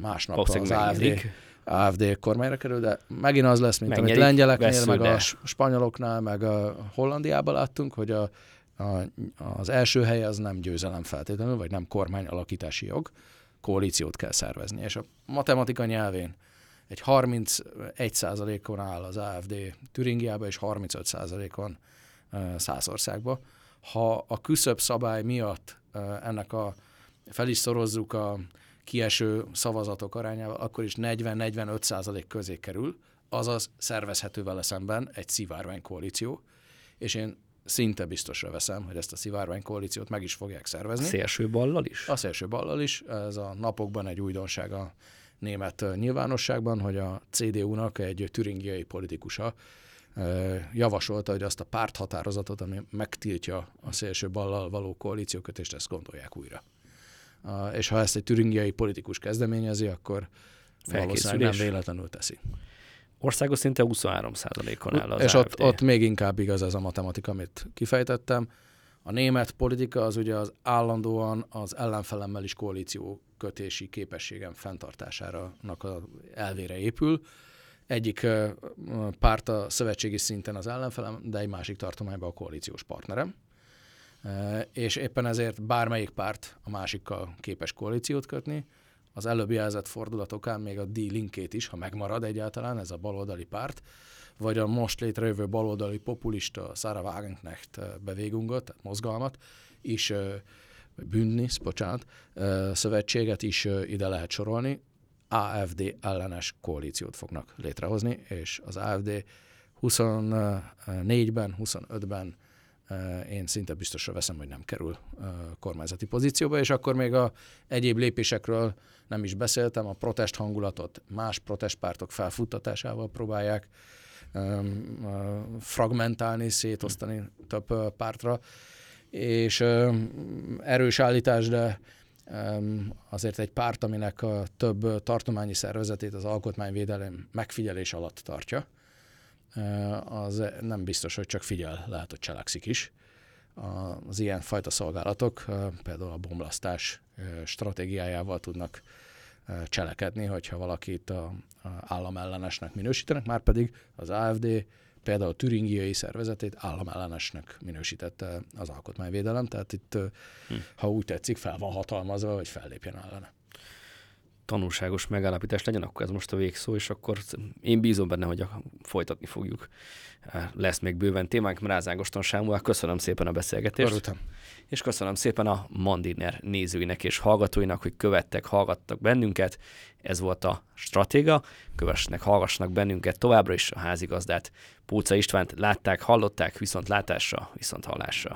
másnap az AFD, AFD kormányra kerül, de megint az lesz, mint Megnyerik, amit lengyeleknél, meg a spanyoloknál, meg a Hollandiában láttunk, hogy a, a, az első hely az nem győzelem feltétlenül, vagy nem kormány alakítási jog, koalíciót kell szervezni. És a matematika nyelvén egy 31%-on áll az AFD Türingiába, és 35%-on Szászországba. Ha a küszöbb szabály miatt ennek a fel is szorozzuk a kieső szavazatok arányával, akkor is 40-45% közé kerül, azaz szervezhető vele szemben egy szivárvány koalíció, és én szinte biztosra veszem, hogy ezt a szivárvány koalíciót meg is fogják szervezni. A szélső ballal is? A szélső ballal is. Ez a napokban egy újdonság a német nyilvánosságban, hogy a CDU-nak egy türingiai politikusa javasolta, hogy azt a párthatározatot, ami megtiltja a szélső ballal való koalíciókötést, ezt gondolják újra. És ha ezt egy türingiai politikus kezdeményezi, akkor valószínűleg nem véletlenül teszi. Országos szinte 23%-on áll az És ott, ott még inkább igaz ez a matematika, amit kifejtettem. A német politika az ugye az állandóan az ellenfelemmel is koalíció kötési képességem fenntartására elvére épül. Egyik párt a szövetségi szinten az ellenfelem, de egy másik tartományban a koalíciós partnerem. És éppen ezért bármelyik párt a másikkal képes koalíciót kötni, az előbb jelzett fordulatokán még a D-linkét is, ha megmarad egyáltalán ez a baloldali párt, vagy a most létrejövő baloldali populista Sarah Wagenknecht bevégungot, tehát mozgalmat is, vagy Bündnis, bocsánat, szövetséget is ide lehet sorolni. AFD ellenes koalíciót fognak létrehozni, és az AFD 24-ben, 25-ben én szinte biztosra veszem, hogy nem kerül kormányzati pozícióba, és akkor még a egyéb lépésekről nem is beszéltem, a protest hangulatot más protestpártok felfuttatásával próbálják fragmentálni, szétosztani több pártra, és erős állítás, de azért egy párt, aminek a több tartományi szervezetét az alkotmányvédelem megfigyelés alatt tartja, az nem biztos, hogy csak figyel, lehet, hogy cselekszik is. Az ilyen fajta szolgálatok például a bomlasztás stratégiájával tudnak cselekedni, hogyha valakit a, államellenesnek minősítenek, már pedig az AFD például a türingiai szervezetét államellenesnek minősítette az alkotmányvédelem, tehát itt, hm. ha úgy tetszik, fel van hatalmazva, hogy fellépjen ellene tanulságos megállapítás legyen, akkor ez most a végszó, és akkor én bízom benne, hogy folytatni fogjuk. Lesz még bőven témánk, Mrázágoston Sámuel, köszönöm szépen a beszélgetést. Örültem. És köszönöm szépen a Mandiner nézőinek és hallgatóinak, hogy követtek, hallgattak bennünket. Ez volt a stratéga. Kövessenek, hallgassanak bennünket továbbra is a házigazdát. Púca Istvánt látták, hallották, viszont látásra, viszont hallásra.